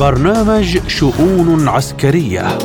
برنامج شؤون عسكرية.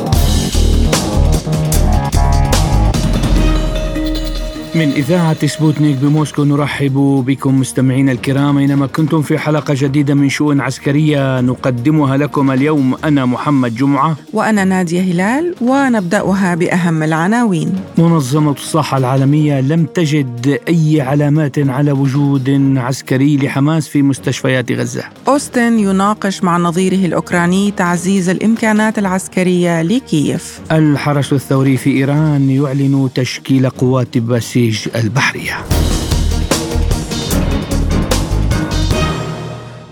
من إذاعة سبوتنيك بموسكو نرحب بكم مستمعينا الكرام أينما كنتم في حلقة جديدة من شؤون عسكرية نقدمها لكم اليوم. أنا محمد جمعة. وأنا نادية هلال ونبدأها بأهم العناوين. منظمة الصحة العالمية لم تجد أي علامات على وجود عسكري لحماس في مستشفيات غزة. أوستن يناقش مع نظيره الأوكراني تعزيز الإمكانات العسكرية لكييف. الحرس الثوري في إيران يعلن تشكيل قوات باسيل الخليج البحرية.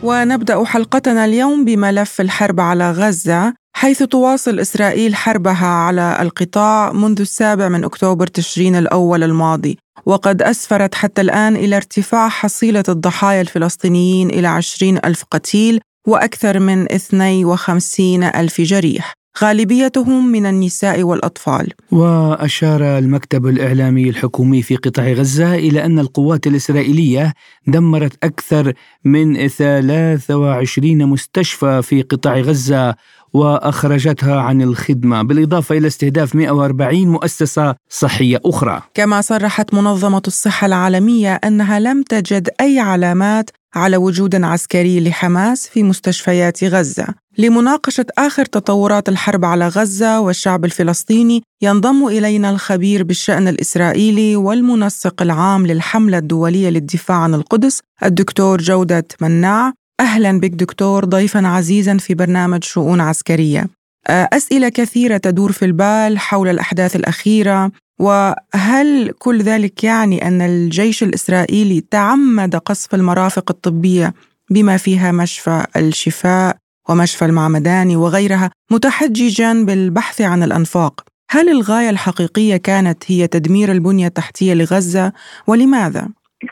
ونبدأ حلقتنا اليوم بملف الحرب على غزة حيث تواصل إسرائيل حربها على القطاع منذ السابع من أكتوبر تشرين الأول الماضي. وقد أسفرت حتى الآن إلى ارتفاع حصيلة الضحايا الفلسطينيين إلى عشرين ألف قتيل وأكثر من 52 ألف جريح. غالبيتهم من النساء والأطفال. وأشار المكتب الإعلامي الحكومي في قطاع غزة إلى أن القوات الإسرائيلية دمرت أكثر من 23 مستشفى في قطاع غزة وأخرجتها عن الخدمة بالإضافة إلى استهداف 140 مؤسسة صحية أخرى. كما صرحت منظمة الصحة العالمية أنها لم تجد أي علامات على وجود عسكري لحماس في مستشفيات غزة. لمناقشة آخر تطورات الحرب على غزة والشعب الفلسطيني ينضم إلينا الخبير بالشأن الإسرائيلي والمنسق العام للحملة الدولية للدفاع عن القدس الدكتور جودة مناع أهلا بك دكتور ضيفا عزيزا في برنامج شؤون عسكرية أسئلة كثيرة تدور في البال حول الأحداث الأخيرة وهل كل ذلك يعني أن الجيش الإسرائيلي تعمد قصف المرافق الطبية بما فيها مشفى الشفاء ومشفى المعمداني وغيرها متحججا بالبحث عن الأنفاق هل الغاية الحقيقية كانت هي تدمير البنية التحتية لغزة ولماذا؟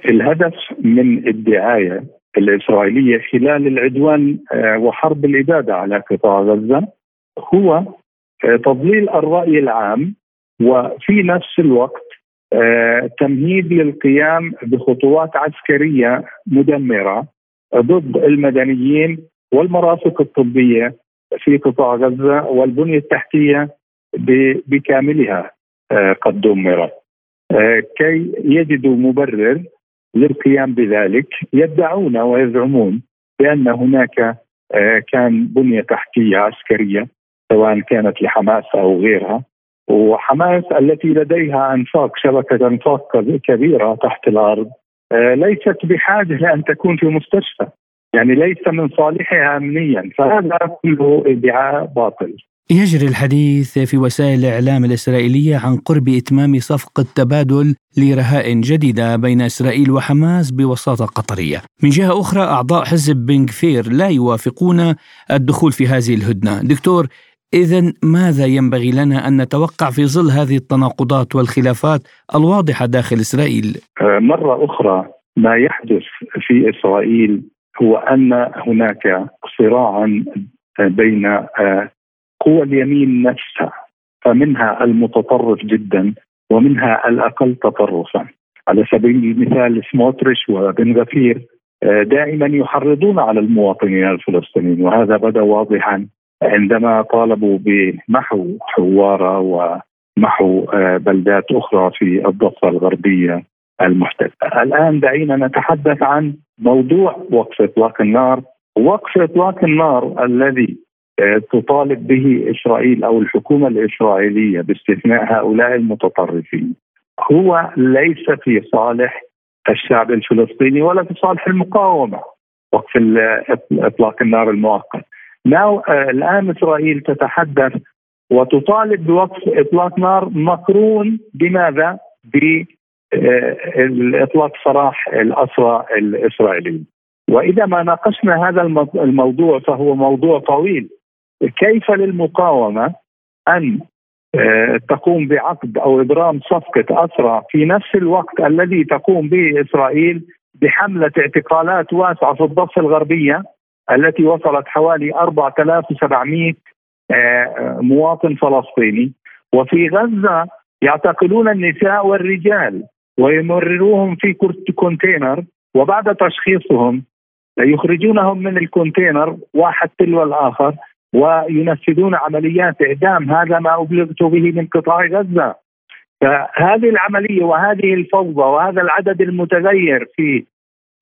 الهدف من الدعاية الإسرائيلية خلال العدوان آه، وحرب الإبادة على قطاع غزة هو آه، تضليل الرأي العام وفي نفس الوقت آه، تمهيد للقيام بخطوات عسكرية مدمرة ضد المدنيين والمرافق الطبية في قطاع غزة والبنية التحتية بكاملها قد دمرت. كي يجدوا مبرر للقيام بذلك يدعون ويزعمون بأن هناك آه، كان بنية تحتية عسكرية سواء كانت لحماس أو غيرها. وحماس التي لديها أنفاق شبكة أنفاق كبيرة تحت الأرض آه، ليست بحاجة لأن تكون في مستشفى. يعني ليس من صالحها امنيا فهذا كله ادعاء باطل. يجري الحديث في وسائل الإعلام الإسرائيلية عن قرب إتمام صفقة تبادل لرهائن جديدة بين إسرائيل وحماس بوساطة قطرية من جهة أخرى أعضاء حزب بنغفير لا يوافقون الدخول في هذه الهدنة دكتور إذا ماذا ينبغي لنا أن نتوقع في ظل هذه التناقضات والخلافات الواضحة داخل إسرائيل؟ آه، مرة أخرى ما يحدث في إسرائيل هو أن هناك صراعا بين آه، قوى اليمين نفسها فمنها المتطرف جدا ومنها الأقل تطرفا على سبيل المثال سموتريش وبن غفير آه، دائما يحرضون على المواطنين الفلسطينيين وهذا بدأ واضحا عندما طالبوا بمحو حوارة ومحو آه، بلدات أخرى في الضفة الغربية المحتلة. الآن دعينا نتحدث عن موضوع وقف إطلاق النار، وقف إطلاق النار الذي تطالب به إسرائيل أو الحكومة الإسرائيلية باستثناء هؤلاء المتطرفين هو ليس في صالح الشعب الفلسطيني ولا في صالح المقاومة وقف إطلاق النار المؤقت. ناو الآن إسرائيل تتحدث وتطالب بوقف إطلاق نار مقرون بماذا؟ باطلاق سراح الأسرى الإسرائيليين. وإذا ما ناقشنا هذا الموضوع فهو موضوع طويل كيف للمقاومة أن آه، تقوم بعقد أو ابرام صفقة اسرى في نفس الوقت الذي تقوم به إسرائيل بحملة اعتقالات واسعة في الضفة الغربية التي وصلت حوالي 4700 آه، مواطن فلسطيني. وفي غزة يعتقلون النساء والرجال ويمرروهم في container وبعد تشخيصهم يخرجونهم من ال container واحد تلو الآخر. وينفذون عمليات إعدام هذا ما أبلغت به من قطاع غزة فهذه العملية وهذه الفوضى وهذا العدد المتغير في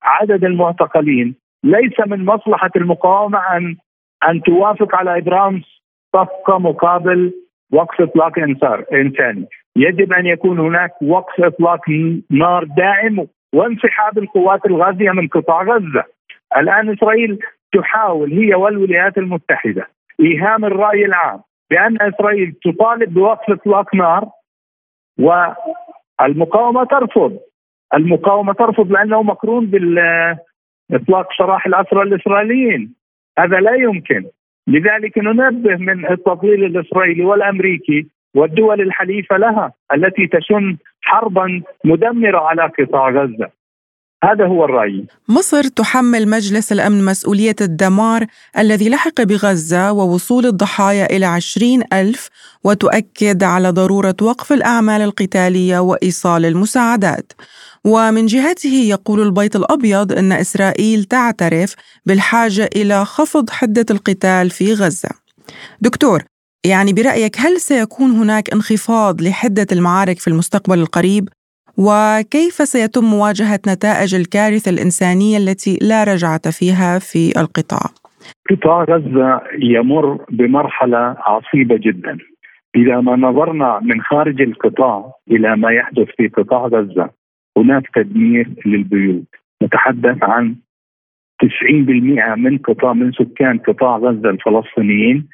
عدد المعتقلين ليس من مصلحة المقاومة أن أن توافق على إبرام صفقة مقابل وقف إطلاق إنساني، يجب أن يكون هناك وقف إطلاق نار دائم وانسحاب القوات الغازية من قطاع غزة. الآن إسرائيل تحاول هي والولايات المتحدة إيهام الرأي العام بأن إسرائيل تطالب بوقف إطلاق نار والمقاومة ترفض. المقاومة ترفض لأنه مقرون باطلاق سراح الأسرى الإسرائيليين. هذا لا يمكن. لذلك ننبه من التطويل الإسرائيلي والأمريكي والدول الحليفة لها التي تشن حربا مدمرة على قطاع غزة. هذا هو الرأي. مصر تحمل مجلس الأمن مسؤولية الدمار الذي لحق بغزة ووصول الضحايا إلى عشرين ألف وتؤكد على ضرورة وقف الأعمال القتالية وإيصال المساعدات. ومن جهته يقول البيت الأبيض أن إسرائيل تعترف بالحاجة إلى خفض حدة القتال في غزة. دكتور يعني برأيك هل سيكون هناك انخفاض لحدة المعارك في المستقبل القريب؟ وكيف سيتم مواجهة نتائج الكارثة الإنسانية التي لا رجعة فيها في القطاع؟ قطاع غزة يمر بمرحلة عصيبة جدا. إذا ما نظرنا من خارج القطاع إلى ما يحدث في قطاع غزة هناك تدمير للبيوت. نتحدث عن 90% من قطاع من سكان قطاع غزة الفلسطينيين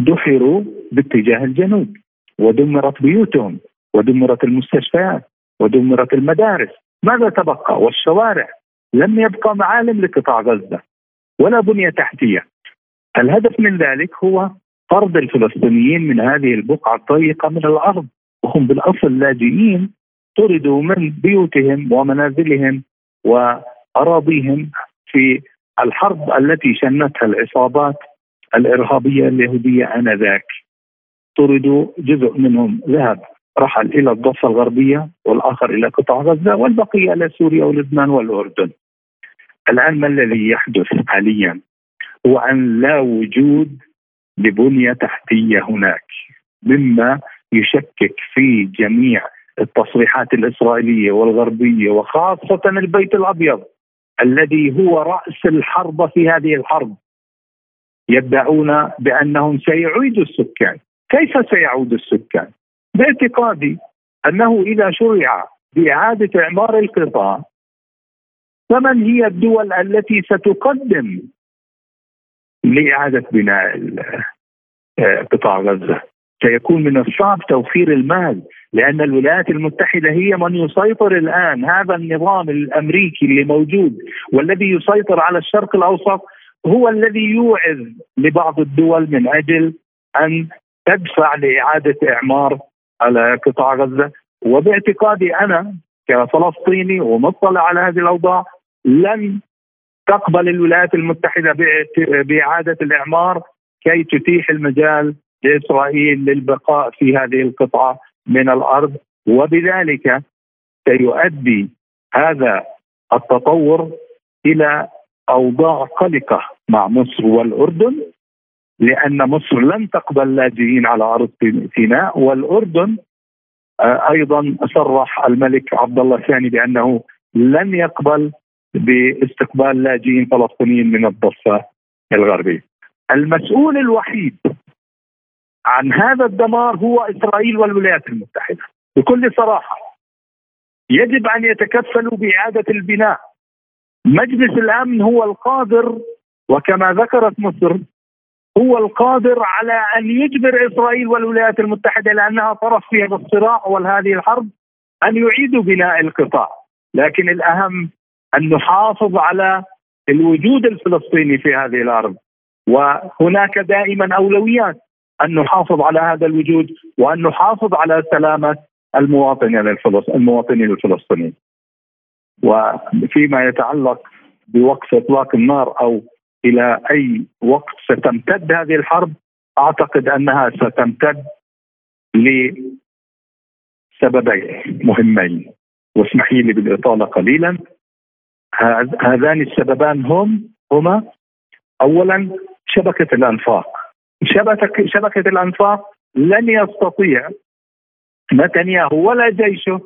دحروا باتجاه الجنوب ودمرت بيوتهم ودمرت المستشفيات. ودمرت المدارس. ماذا تبقى؟ والشوارع. لم يبقى معالم لقطاع غزة ولا بنية تحتية. الهدف من ذلك هو طرد الفلسطينيين من هذه البقعة الضيقة من الأرض وهم بالأصل لاجئين طردوا من بيوتهم ومنازلهم وأراضيهم في الحرب التي شنتها العصابات الإرهابية اليهودية آنذاك. طردوا جزء منهم ذهب. رحل إلى الضفة الغربية والآخر إلى قطاع غزة والبقية إلى سوريا ولبنان والأردن. الآن ما الذي يحدث حاليا؟ هو أن لا وجود لبنية تحتية هناك مما يشكك في جميع التصريحات الإسرائيلية والغربية وخاصة البيت الأبيض الذي هو رأس الحرب في هذه الحرب يدعون بأنهم سيعيدوا السكان كيف سيعود السكان باعتقادي أنه إذا شرع بإعادة إعمار القطاع فمن هي الدول التي ستقدم لإعادة بناء قطاع غزة؟ سيكون من الصعب توفير المال لأن الولايات المتحدة هي من يسيطر الآن. هذا النظام الأمريكي اللي موجود والذي يسيطر على الشرق الأوسط هو الذي يوعظ لبعض الدول من أجل أن تدفع لإعادة إعمار على قطاع غزة. وباعتقادي أنا كفلسطيني ومطلع على هذه الأوضاع لن تقبل الولايات المتحدة بإعادة الإعمار كي تتيح المجال لإسرائيل للبقاء في هذه القطعه من الأرض. وبذلك سيؤدي هذا التطور إلى أوضاع قلقة مع مصر والأردن. لأن مصر لن تقبل لاجئين على أرض سيناء والأردن آه، أيضا صرح الملك عبد الله الثاني بأنه لن يقبل باستقبال لاجئين فلسطينيين من الضفة الغربية. المسؤول الوحيد عن هذا الدمار هو إسرائيل والولايات المتحدة بكل صراحة. يجب أن يتكفلوا بإعادة البناء. مجلس الأمن هو القادر وكما ذكرت مصر هو القادر على أن يجبر إسرائيل والولايات المتحدة لأنها طرف في هذا الصراع وهذه الحرب أن يعيدوا بناء القطاع، لكن الأهم أن نحافظ على الوجود الفلسطيني في هذه الأرض وهناك دائما أولويات أن نحافظ على هذا الوجود وأن نحافظ على سلامة المواطنين المواطنين الفلسطينيين. وفيما يتعلق بوقف إطلاق النار أو إلى أي وقت ستمتد هذه الحرب؟ أعتقد أنها ستمتد لسببين مهمين. واسمحي لي بالإطالة قليلا. هذان السببان هم هما اولا شبكة الأنفاق. شبكه شبكة الأنفاق لن يستطيع نتنياهو ولا جيشه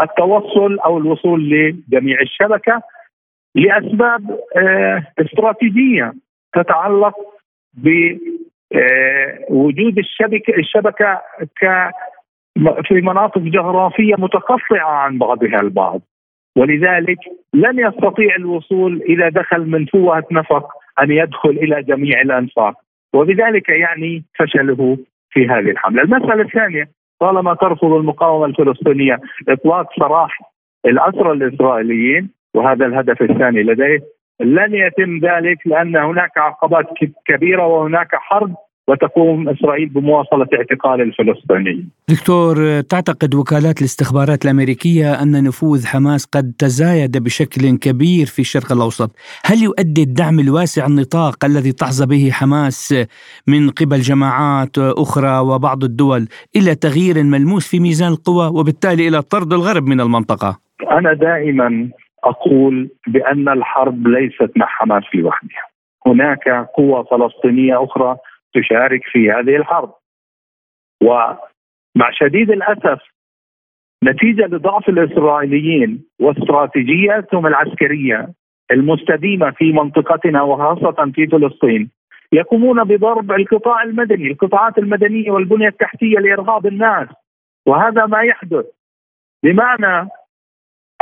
التوصل أو الوصول لجميع الشبكة. لأسباب آه، استراتيجية تتعلق بوجود آه، الشبكه الشبكة ك في مناطق جغرافية متقطعة عن بعضها البعض ولذلك لن يستطيع الوصول اذا دخل من فوهه نفق أن يدخل إلى جميع الأنفاق وبذلك يعني فشله في هذه الحملة. المسألة الثانية طالما ترفض المقاومة الفلسطينية إطلاق سراح الاسرى الإسرائيليين وهذا الهدف الثاني لديه لن يتم ذلك لأن هناك عقبات كبيرة وهناك حرب وتقوم إسرائيل بمواصلة اعتقال الفلسطينيين. دكتور تعتقد وكالات الاستخبارات الأمريكية أن نفوذ حماس قد تزايد بشكل كبير في الشرق الأوسط، هل يؤدي الدعم الواسع النطاق الذي تحظى به حماس من قبل جماعات أخرى وبعض الدول إلى تغيير ملموس في ميزان القوى وبالتالي إلى طرد الغرب من المنطقة؟ أنا دائما أقول بأن الحرب ليست مع حماس لوحدها. هناك قوى فلسطينية أخرى تشارك في هذه الحرب. ومع شديد الأسف نتيجة لضعف الإسرائيليين واستراتيجياتهم العسكرية المستديمة في منطقتنا وخاصة في فلسطين يقومون بضرب القطاع المدني، القطاعات المدنية والبنية التحتية لارغاب الناس. وهذا ما يحدث. بمعنى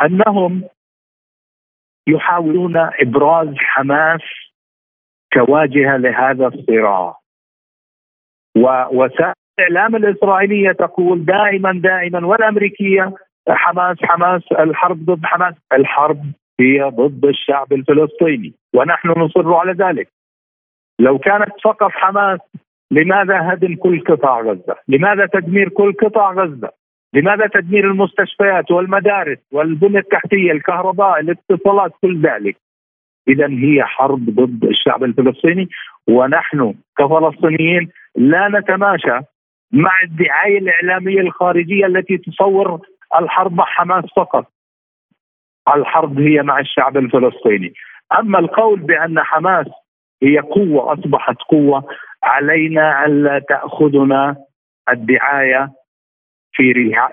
أنهم يحاولون إبراز حماس كواجهة لهذا الصراع ووسائل الإعلام الإسرائيلية تقول دائما دائما والأمريكية حماس حماس الحرب ضد حماس الحرب هي ضد الشعب الفلسطيني ونحن نصر على ذلك لو كانت فقط حماس لماذا هدم كل قطاع غزة؟ لماذا تدمير كل قطاع غزة؟ لماذا تدمير المستشفيات والمدارس والبنى التحتية، الكهرباء، الاتصالات، كل ذلك؟ إذا هي حرب ضد الشعب الفلسطيني ونحن كفلسطينيين لا نتماشى مع الدعاية الإعلامية الخارجية التي تصور الحرب مع حماس فقط. الحرب هي مع الشعب الفلسطيني. أما القول بأن حماس هي قوة أصبحت قوة علينا الا تأخذنا الدعاية في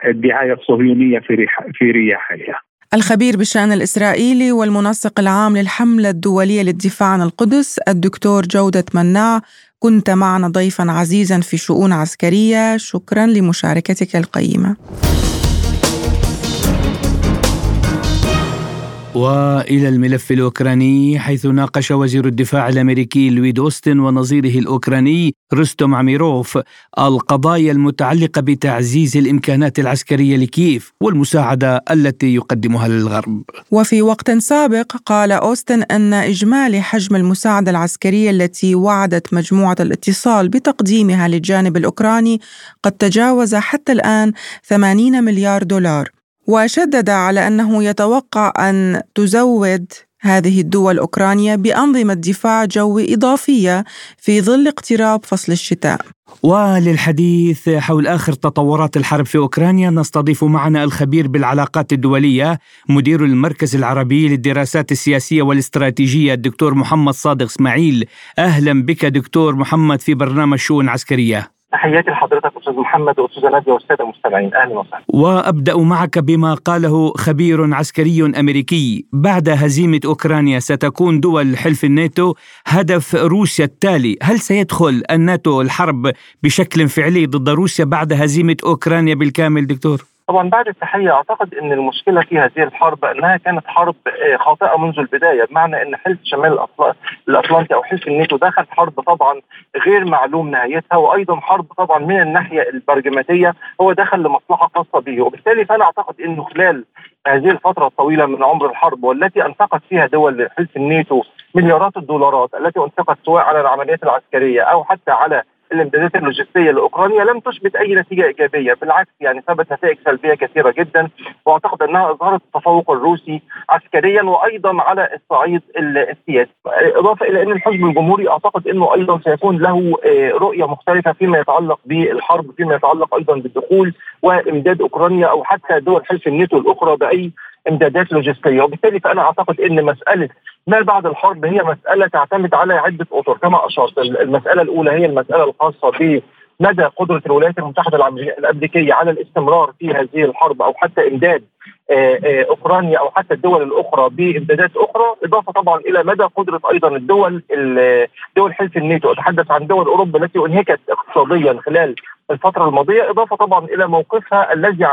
الدعاية الصهيونية في في رياحها. الخبير بالشأن الإسرائيلي والمنسق العام للحملة الدولية للدفاع عن القدس الدكتور جودة مناع كنت معنا ضيفا عزيزا في شؤون عسكرية شكرا لمشاركتك القيمة وإلى الملف الأوكراني حيث ناقش وزير الدفاع الأمريكي لويد أوستن ونظيره الأوكراني رستم عميروف القضايا المتعلقة بتعزيز الإمكانات العسكرية لكييف والمساعدة التي يقدمها للغرب. وفي وقت سابق قال أوستن أن إجمالي حجم المساعدة العسكرية التي وعدت مجموعة الاتصال بتقديمها للجانب الأوكراني قد تجاوز حتى الآن 80 مليار دولار وشدد على أنه يتوقع أن تزود هذه الدول أوكرانيا بأنظمة دفاع جوي إضافية في ظل اقتراب فصل الشتاء. وللحديث حول آخر تطورات الحرب في أوكرانيا نستضيف معنا الخبير بالعلاقات الدولية مدير المركز العربي للدراسات السياسية والاستراتيجية الدكتور محمد صادق إسماعيل أهلا بك دكتور محمد في برنامج شؤون عسكرية. تحياتي لحضرتك أستاذ محمد واستاذه نادية والسادة المستمعين أهلا وسهلا. وأبدأ معك بما قاله خبير عسكري أمريكي بعد هزيمة أوكرانيا ستكون دول حلف الناتو هدف روسيا التالي، هل سيدخل الناتو الحرب بشكل فعلي ضد روسيا بعد هزيمة أوكرانيا بالكامل دكتور؟ طبعا بعد التحية أعتقد إن المشكلة في هذه الحرب أنها كانت حرب آه، خاطئة منذ البداية بمعنى إن حلف شمال الأطلنطي أو حلف الناتو دخل حرب طبعا غير معلوم نهايتها وأيضا حرب طبعا من الناحية البرجماتية هو دخل لمصلحة خاصة به. وبالتالي فأنا أعتقد إنه خلال هذه الفترة الطويلة من عمر الحرب والتي أنفقت فيها دول حلف الناتو مليارات الدولارات التي أنفقت سواء على العمليات العسكرية أو حتى على الامدادات اللوجستية لأوكرانيا لم تثبت أي نتيجة إيجابية بالعكس يعني ثبت نتائج سلبية كثيرة جدا وأعتقد أنها أظهرت التفوق الروسي عسكريا وأيضا على الصعيد السياسي. إضافة إلى أن الحزب الجمهوري أعتقد إنه أيضا سيكون له آه، رؤية مختلفة فيما يتعلق بالحرب فيما يتعلق أيضا بالدخول وإمداد أوكرانيا أو حتى دول حلف الناتو الأخرى بأي امدادات لوجستية. وبالتالي فأنا أعتقد إن مسألة ما بعد الحرب هي مسألة تعتمد على عدة أطر. كما أشرت المسألة الأولى هي المسألة الخاصة ب مدى قدرة الولايات المتحدة الأمريكية على الاستمرار في هذه الحرب أو حتى إمداد آه، آه، أوكرانيا أو حتى الدول الأخرى بامدادات أخرى إضافة طبعا إلى مدى قدرة أيضا الدول دول حلف الناتو. أتحدث عن دول أوروبا التي أنهكت اقتصاديا خلال الفترة الماضية إضافة طبعا إلى موقفها الذي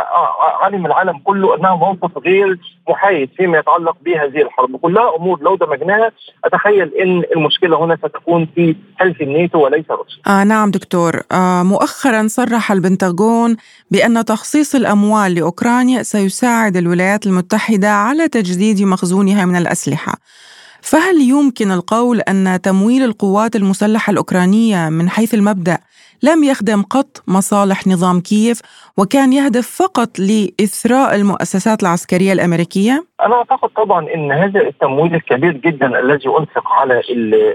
علم العالم كله أنه موقف غير محايد فيما يتعلق بهذه الحرب. كلها أمور لو دمجناها أتخيل أن المشكلة هنا ستكون في حلف الناتو وليس روسيا. آه نعم دكتور. آه مؤخرا صرح البنتاغون بأن تخصيص الأموال لأوكرانيا سيساعد الولايات المتحدة على تجديد مخزونها من الأسلحة. فهل يمكن القول أن تمويل القوات المسلحة الأوكرانية من حيث المبدأ لم يخدم قط مصالح نظام كييف وكان يهدف فقط لإثراء المؤسسات العسكرية الأمريكية؟ أنا أعتقد طبعا أن هذا التمويل الكبير جدا الذي أنفق على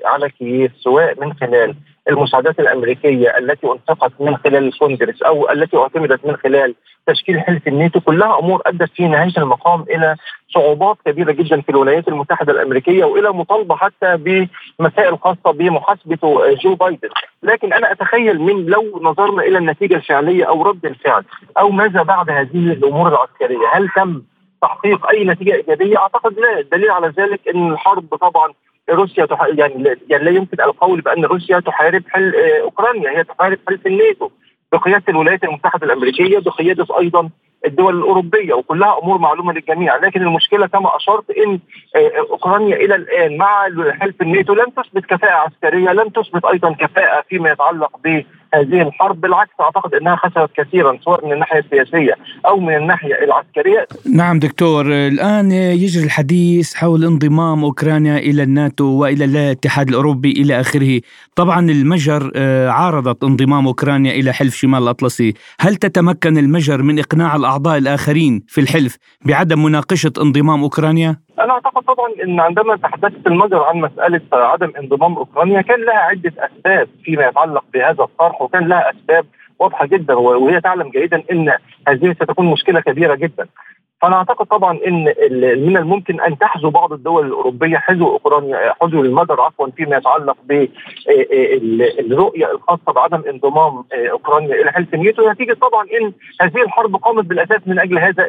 على كييف سواء من خلال المساعدات الأمريكية التي انفقت من خلال الكونجرس أو التي اعتمدت من خلال تشكيل حلف الناتو كلها أمور أدت في نهاية المقام إلى صعوبات كبيرة جدا في الولايات المتحدة الأمريكية وإلى مطالبة حتى بمسائل خاصة بمحاسبة جو بايدن، لكن أنا أتخيل من لو نظرنا إلى النتيجة الفعلية أو رد الفعل أو ماذا بعد هذه الأمور العسكرية، هل تم تحقيق أي نتيجة إيجابية؟ أعتقد لا، الدليل على ذلك إن الحرب طبعا روسيا تح... يعني يعني لا يمكن القول بأن روسيا تحارب حل آه، أوكرانيا هي تحارب حلف الناتو بقيادة الولايات المتحدة الأمريكية بقيادة أيضا الدول الأوروبية وكلها أمور معلومة للجميع. لكن المشكلة كما أشرت إن آه، أوكرانيا إلى الآن مع حلف الناتو لم تثبت كفاءة عسكرية لم تثبت أيضا كفاءة فيما يتعلق ب هذه الحرب بالعكس أعتقد إنها خسرت كثيرا سواء من الناحية السياسية أو من الناحية العسكرية. نعم دكتور الآن يجري الحديث حول انضمام أوكرانيا إلى الناتو وإلى الاتحاد الأوروبي إلى آخره. طبعا المجر آه، عارضت انضمام أوكرانيا إلى حلف شمال الأطلسي. هل تتمكن المجر من إقناع الأعضاء الآخرين في الحلف بعدم مناقشة انضمام أوكرانيا؟ أنا أعتقد طبعا إن عندما تحدثت المجر عن مسألة عدم انضمام أوكرانيا كان لها عدة أسباب فيما يتعلق بهذا الطرح وكان لها أسباب واضحة جدا وهي تعلم جيدا إن هذه ستكون مشكلة كبيرة جدا. فأنا أعتقد طبعا إن من الممكن أن تحذو بعض الدول الأوروبية حذو أوكرانيا حذو المجر عفوا فيما يتعلق بالرؤيه آه، آه، الخاصة بعدم انضمام آه، أوكرانيا إلى حلف الناتو نتيجة طبعا إن هذه الحرب قامت بالأساس من أجل هذا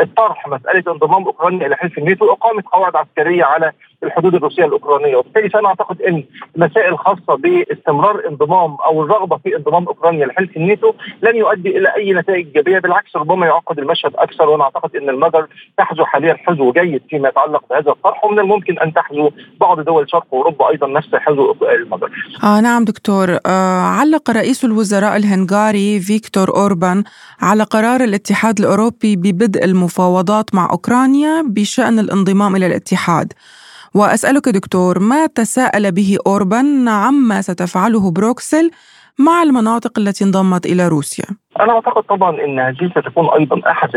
الطرح مسألة انضمام أوكرانيا إلى حلف الناتو اقامت قواعد عسكرية على الحدود الروسية الأوكرانية وبالتالي فانا أعتقد إن مسائل خاصة باستمرار انضمام أو الرغبة في انضمام أوكرانيا لحلف الناتو لن يؤدي إلى أي نتائج إيجابية بالعكس ربما يعقد المشهد أكثر وأنا أعتقد إن المجر تحذو حاليا حذو جيد فيما يتعلق بهذا الطرح ومن الممكن أن تحذو بعض دول شرق أوروبا أيضا نفس حذو المجر. آه نعم دكتور آه علق رئيس الوزراء الهنغاري فيكتور أوربان على قرار الاتحاد الأوروبي ببدء المفاوضات مع أوكرانيا بشأن الانضمام إلى الاتحاد. وأسألك دكتور ما تساءل به أوربان عما ستفعله بروكسل مع المناطق التي انضمت إلى روسيا؟ أنا أعتقد طبعا أن هذه ستكون أيضا أحد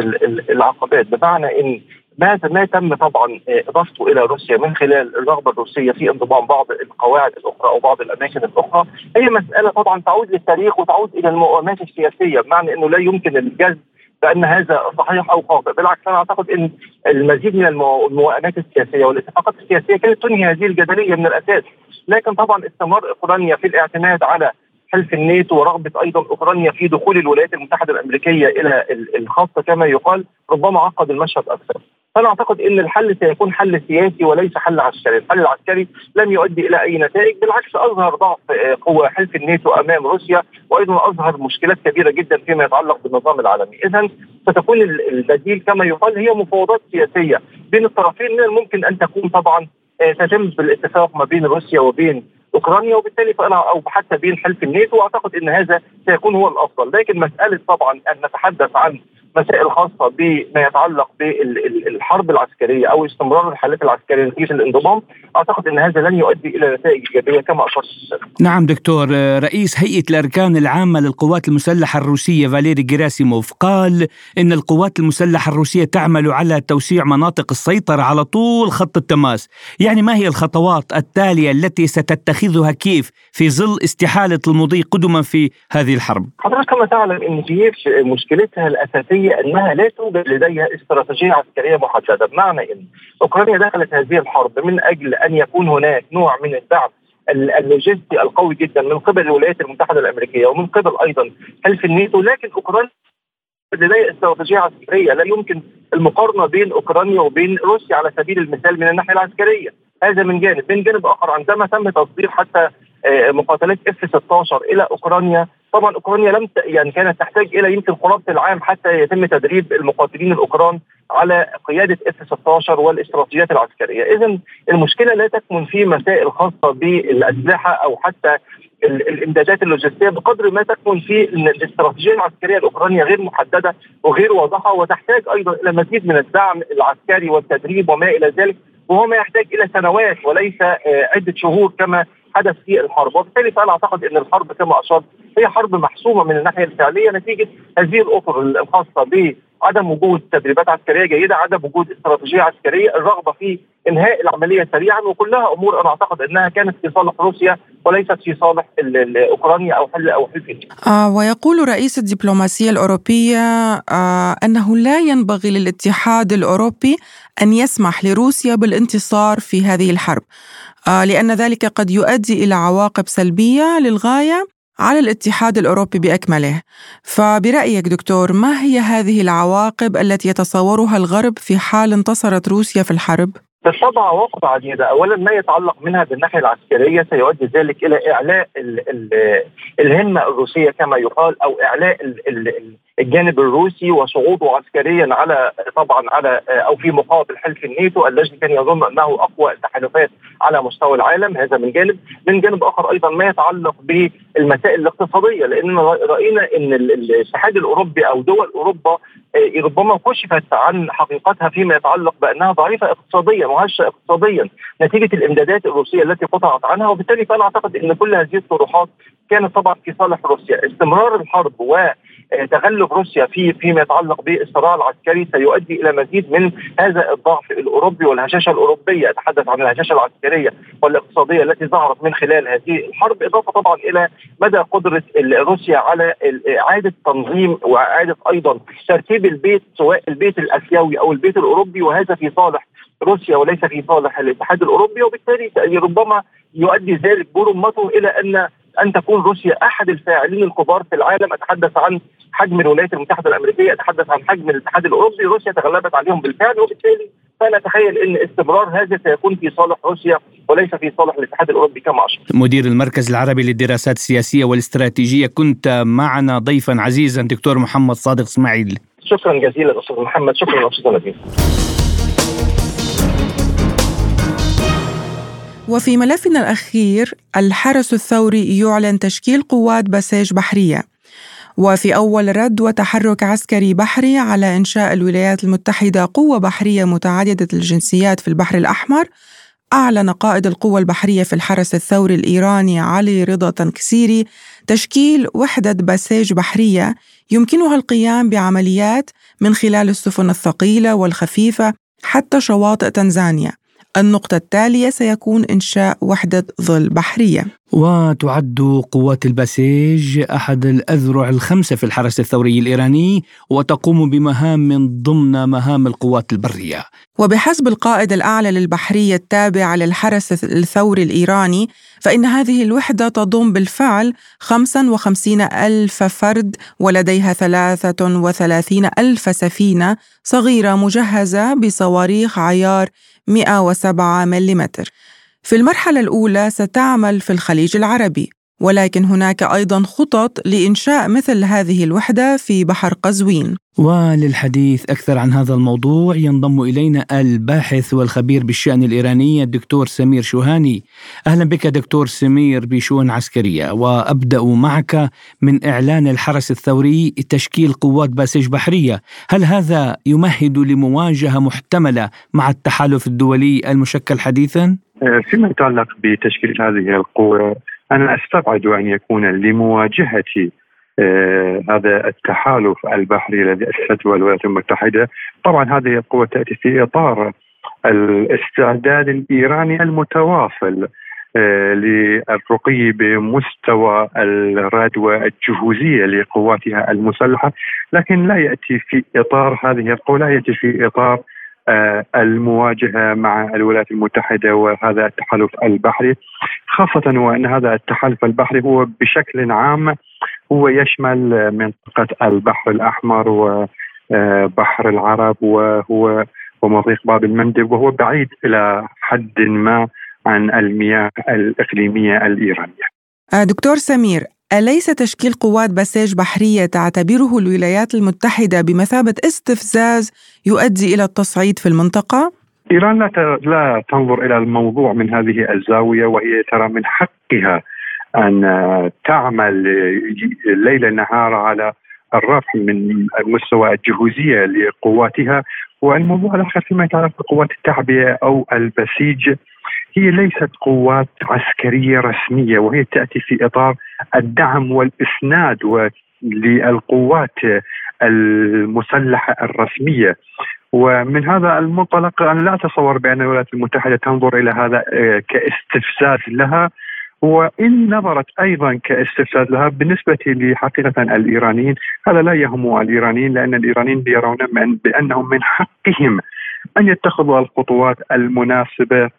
العقبات بمعنى أن ما ما تم طبعا إضافته إلى روسيا من خلال الرغبة الروسية في انضمام بعض القواعد الأخرى أو بعض الأماكن الأخرى. هي مسألة طبعا تعود للتاريخ وتعود إلى المؤامات السياسية بمعنى إنه لا يمكن الجذب بأن هذا صحيح أو خاطئ، بالعكس أنا أعتقد إن المزيد من الموائمات السياسية والاتفاقات السياسية كانت تنهي هذه الجدلية من الأساس، لكن طبعا استمر أوكرانيا في الاعتماد على حلف الناتو ورغبة أيضا أوكرانيا في دخول الولايات المتحدة الأمريكية إلى الخاصه كما يقال ربما عقد المشهد أكثر. فأنا أعتقد إن الحل سيكون حل سياسي وليس حل عسكري، الحل العسكري لن يؤدي إلى أي نتائج، بالعكس أظهر ضعف آه، قوى حلف الناتو أمام روسيا وأيضا أظهر مشكلات كبيرة جدا فيما يتعلق بالنظام العالمي، اذا ستكون البديل كما يقال هي مفاوضات سياسية بين الطرفين. من الممكن أن تكون طبعا آه، تتم بالاتفاق ما بين روسيا وبين أوكرانيا وبالتالي فأنا أو حتى بين حلف الناتو وأعتقد إن هذا سيكون هو الأفضل. لكن مسألة طبعا أن نتحدث عن مسائل خاصه بما يتعلق بالحرب العسكرية أو استمرار الحالات العسكرية نتيجه الانضمام أعتقد إن هذا لن يؤدي إلى نتائج إيجابية كما أشرت نعم دكتور رئيس هيئة الأركان العامة للقوات المسلحة الروسية فاليري جيراسيموف قال إن القوات المسلحة الروسية تعمل على توسيع مناطق السيطرة على طول خط التماس. يعني ما هي الخطوات التالية التي ستتخذها كيف في ظل استحالة المضي قدما في هذه الحرب؟ حضرتك كما تعلم إن كييف مشكلتها الأساسية وهي أنها لا توجد لديها استراتيجية عسكرية محددة. بمعنى إن أوكرانيا دخلت هذه الحرب من أجل أن يكون هناك نوع من الدعم اللوجستي القوي جدا من قبل الولايات المتحدة الأمريكية ومن قبل أيضا حلف الناتو. لكن أوكرانيا لديها استراتيجية عسكرية لا يمكن المقارنة بين أوكرانيا وبين روسيا على سبيل المثال من الناحية العسكرية. هذا من جانب. من جانب آخر عندما تم تصدير حتى آه، مقاتلات اف 16 إلى أوكرانيا طبعا أوكرانيا لم يعني كانت تحتاج إلى يمكن قرابه العام حتى يتم تدريب المقاتلين الأوكران على قيادة اف 16 والاستراتيجيات العسكرية، اذا المشكلة لا تكمن في مسائل خاصة بالاسلحه أو حتى الامدادات اللوجستية بقدر ما تكمن في الاستراتيجية العسكرية الأوكرانية غير محددة وغير واضحة وتحتاج أيضا إلى مزيد من الدعم العسكري والتدريب وما إلى ذلك وهو ما يحتاج إلى سنوات وليس آه، عدة شهور كما حدث في الحرب. وبالتالي فانا أعتقد إن الحرب كما أشرت هي حرب محسومة من الناحية الفعلية نتيجة هذه الأطر الخاصة بعدم وجود تدريبات عسكرية جيدة، عدم وجود استراتيجية عسكرية، الرغبة في إنهاء العملية سريعا وكلها أمور أنا أعتقد إنها كانت في صالح روسيا وليست في صالح أوكرانيا أو حل أو حلف آه ويقول رئيس الدبلوماسية الأوروبية آه أنه لا ينبغي للاتحاد الأوروبي أن يسمح لروسيا بالانتصار في هذه الحرب. آه لأن ذلك قد يؤدي إلى عواقب سلبية للغاية على الاتحاد الأوروبي بأكمله. فبرأيك دكتور ما هي هذه العواقب التي يتصورها الغرب في حال انتصرت روسيا في الحرب؟ بالطبع عواقب عديده، اولا ما يتعلق منها بالناحية العسكرية سيؤدي ذلك إلى إعلاء ال ال الهمة الروسية كما يقال أو إعلاء ال ال الجانب الروسي وصعوده عسكريا على طبعا على أو في مقابل حلف الناتو الذي كان يظن أنه أقوى التحالفات على مستوى العالم هذا من جانب، من جانب آخر أيضا ما يتعلق بالمسائل الاقتصادية لأن رأينا إن الاتحاد الأوروبي أو دول أوروبا آه، ربما كشفت عن حقيقتها فيما يتعلق بأنها ضعيفة اقتصاديا وهشة اقتصاديا نتيجة الإمدادات الروسية التي قطعت عنها وبالتالي فأنا أعتقد إن كل هذه الطروحات كانت طبعا في صالح روسيا، استمرار الحرب وتغلب روسيا في فيما يتعلق بالصراع العسكري سيؤدي إلى مزيد من هذا الضعف الأوروبي والهشاشة الأوروبية، أتحدث عن الهشاشة العسكرية والإقتصادية التي ظهرت من خلال هذه الحرب، إضافة طبعا إلى مدى قدرة روسيا على إعادة تنظيم وإعادة أيضا ترتيب البيت سواء البيت الأسيوي أو البيت الأوروبي. وهذا في صالح روسيا وليس في صالح الاتحاد الأوروبي. وبالتالي ربما يؤدي ذلك برمته إلى أن أن تكون روسيا أحد الفاعلين الكبار في العالم أتحدث عن حجم الولايات المتحدة الأمريكية أتحدث عن حجم الاتحاد الأوروبي روسيا تغلبت عليهم بالفعل وبالتالي فانا اتخيل إن استمرار هذا سيكون في صالح روسيا وليس في صالح الاتحاد الأوروبي كما أشرت. مدير المركز العربي للدراسات السياسية والاستراتيجية كنت معنا ضيفا عزيزا دكتور محمد صادق إسماعيل. شكرا جزيلا أستاذ محمد شكرا أستاذ نبيل. وفي ملفنا الأخير الحرس الثوري يعلن تشكيل قوات بساج بحرية. وفي أول رد وتحرك عسكري بحري على إنشاء الولايات المتحدة قوة بحرية متعددة الجنسيات في البحر الأحمر أعلن قائد القوة البحرية في الحرس الثوري الإيراني علي رضا تنكسيري تشكيل وحدة بساج بحرية يمكنها القيام بعمليات من خلال السفن الثقيلة والخفيفة حتى شواطئ تنزانيا. النقطة التالية سيكون إنشاء وحدة ظل بحرية. وتعد قوات الباسيج أحد الأذرع الخمسة في الحرس الثوري الإيراني وتقوم بمهام من ضمن مهام القوات البرية. وبحسب القائد الأعلى للبحرية التابع للحرس الثوري الإيراني فإن هذه الوحدة تضم بالفعل 55 ألف فرد ولديها 33 ألف سفينة صغيرة مجهزة بصواريخ عيار 107 ملم في المرحلة الأولى ستعمل في الخليج العربي ولكن هناك أيضا خطط لإنشاء مثل هذه الوحدة في بحر قزوين. وللحديث أكثر عن هذا الموضوع ينضم إلينا الباحث والخبير بالشأن الإيراني الدكتور سمير شوهاني. أهلا بك دكتور سمير بشؤون عسكرية وأبدأ معك من إعلان الحرس الثوري تشكيل قوات باسج بحرية. هل هذا يمهد لمواجهة محتملة مع التحالف الدولي المشكل حديثا؟ فيما يتعلق بتشكيل هذه القوة أنا أستبعد أن يكون لمواجهة آه هذا التحالف البحري الذي أسسته الولايات المتحدة. طبعا هذه القوة تأتي في إطار الاستعداد الإيراني المتواصل آه، للرقي بمستوى الردوة الجهوزية لقواتها المسلحة لكن لا يأتي في إطار هذه القوة لا يأتي في إطار آه، المواجهة مع الولايات المتحدة وهذا التحالف البحري. خاصة وأن هذا التحالف البحري هو بشكل عام هو يشمل منطقة البحر الأحمر وبحر العرب وهو ومضيق باب المندب وهو بعيد إلى حد ما عن المياه الإقليمية الإيرانية. آه، دكتور سمير أليس تشكيل قوات بساج بحرية تعتبره الولايات المتحدة بمثابة استفزاز يؤدي إلى التصعيد في المنطقة؟ إيران لا لا تنظر إلى الموضوع من هذه الزاوية وهي ترى من حقها أن تعمل ليل نهار على الرفع من المستوى الجهوزية لقواتها والموضوع الآخر فيما يتعلق بقوات التعبئة أو البسيج هي ليست قوات عسكرية رسمية وهي تأتي في إطار الدعم والإسناد للقوات المسلحة الرسمية. ومن هذا المنطلق أنا لا أتصور بأن الولايات المتحدة تنظر إلى هذا آه، كاستفزاز لها. وإن نظرت أيضا كاستفزاز لها بالنسبة لحقيقه الإيرانيين هذا لا يهم الإيرانيين لأن الإيرانيين يرون بأنهم من حقهم أن يتخذوا الخطوات المناسبة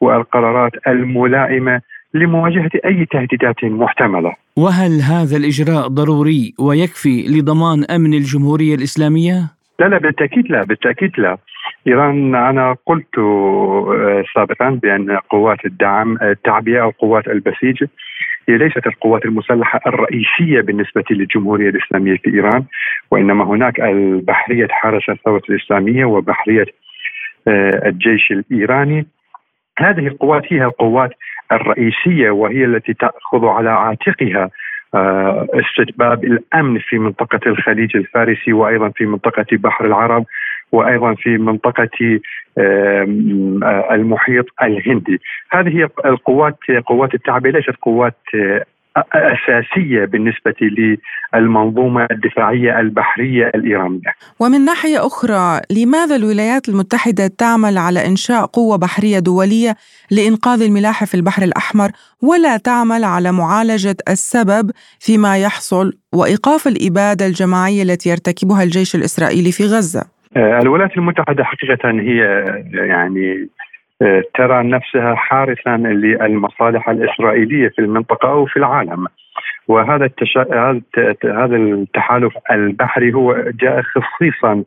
والقرارات الملائمة. لمواجهة أي تهديدات محتملة. وهل هذا الإجراء ضروري ويكفي لضمان أمن الجمهورية الإسلامية؟ لا لا بالتأكيد لا بالتأكيد لا. إيران أنا قلت آه، سابقا بأن قوات الدعم التعبئة أو قوات البسيج هي ليست القوات المسلحة الرئيسية بالنسبة للجمهورية الإسلامية في إيران وإنما هناك البحرية حرس الثورة الإسلامية وبحرية آه، الجيش الإيراني هذه القوات هي القوات الرئيسية وهي التي تأخذ على عاتقها آه، استتباب الأمن في منطقة الخليج الفارسي وأيضا في منطقة بحر العرب وأيضا في منطقة آه، المحيط الهندي. هذه القوات قوات التعبئه ليست قوات اساسيه بالنسبة للمنظومة الدفاعية البحرية الإيرانية. ومن ناحية أخرى، لماذا الولايات المتحدة تعمل على إنشاء قوة بحرية دولية لإنقاذ الملاحه في البحر الأحمر ولا تعمل على معالجة السبب فيما يحصل وإيقاف الإبادة الجماعية التي يرتكبها الجيش الإسرائيلي في غزة؟ آه، الولايات المتحدة حقيقة هي يعني ترى نفسها حارسا للمصالح الإسرائيلية في المنطقة أو في العالم. وهذا التشا... هذا التحالف البحري هو جاء خصيصا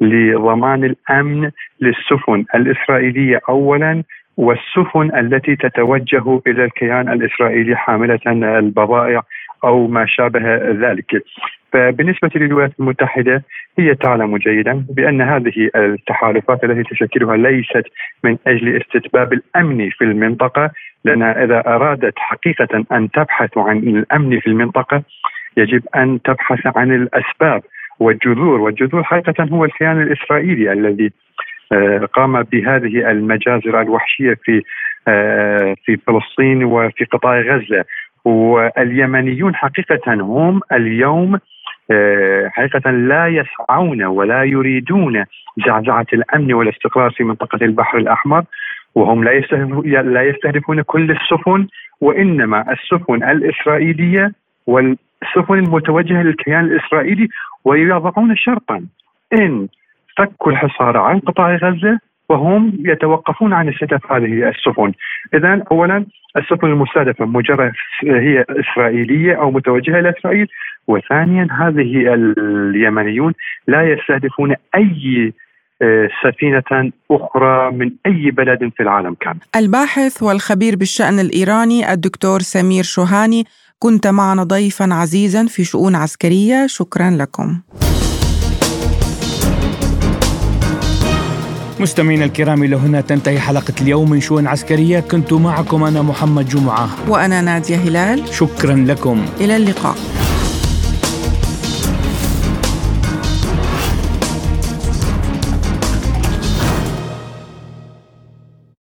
لضمان الأمن للسفن الإسرائيلية اولا والسفن التي تتوجه إلى الكيان الإسرائيلي حاملة البضائع أو ما شابه ذلك. فبالنسبة للولايات المتحدة هي تعلم جيدا بأن هذه التحالفات التي تشكلها ليست من أجل استتباب الأمن في المنطقة لانها إذا أرادت حقيقة أن تبحث عن الأمن في المنطقة يجب أن تبحث عن الأسباب والجذور والجذور حقيقة هو الكيان الاسرائيلي الذي آه، قام بهذه المجازر الوحشية في آه، في فلسطين وفي قطاع غزة واليمنيون حقيقة هم اليوم آه، حقيقة لا يسعون ولا يريدون زعزعة الأمن والاستقرار في منطقة البحر الأحمر وهم لا لا يستهدفون كل السفن وإنما السفن الإسرائيلية والسفن المتوجهة للكيان الإسرائيلي ويضعون شرطا. إن فكوا الحصار عن قطاع غزة وهم يتوقفون عن استهداف هذه السفن. إذا أولا السفن المستهدفة مجرد هي إسرائيلية أو متوجهة إلى إسرائيل وثانيا هذه اليمنيون لا يستهدفون أي آه، سفينة أخرى من أي بلد في العالم كان الباحث والخبير بالشأن الإيراني الدكتور سمير شوهاني كنت معنا ضيفا عزيزا في شؤون عسكرية. شكرا لكم. مستمعينا الكرام إلى هنا تنتهي حلقة اليوم من شؤون عسكرية. كنت معكم أنا محمد جمعة. وأنا نادية هلال. شكرا لكم. إلى اللقاء.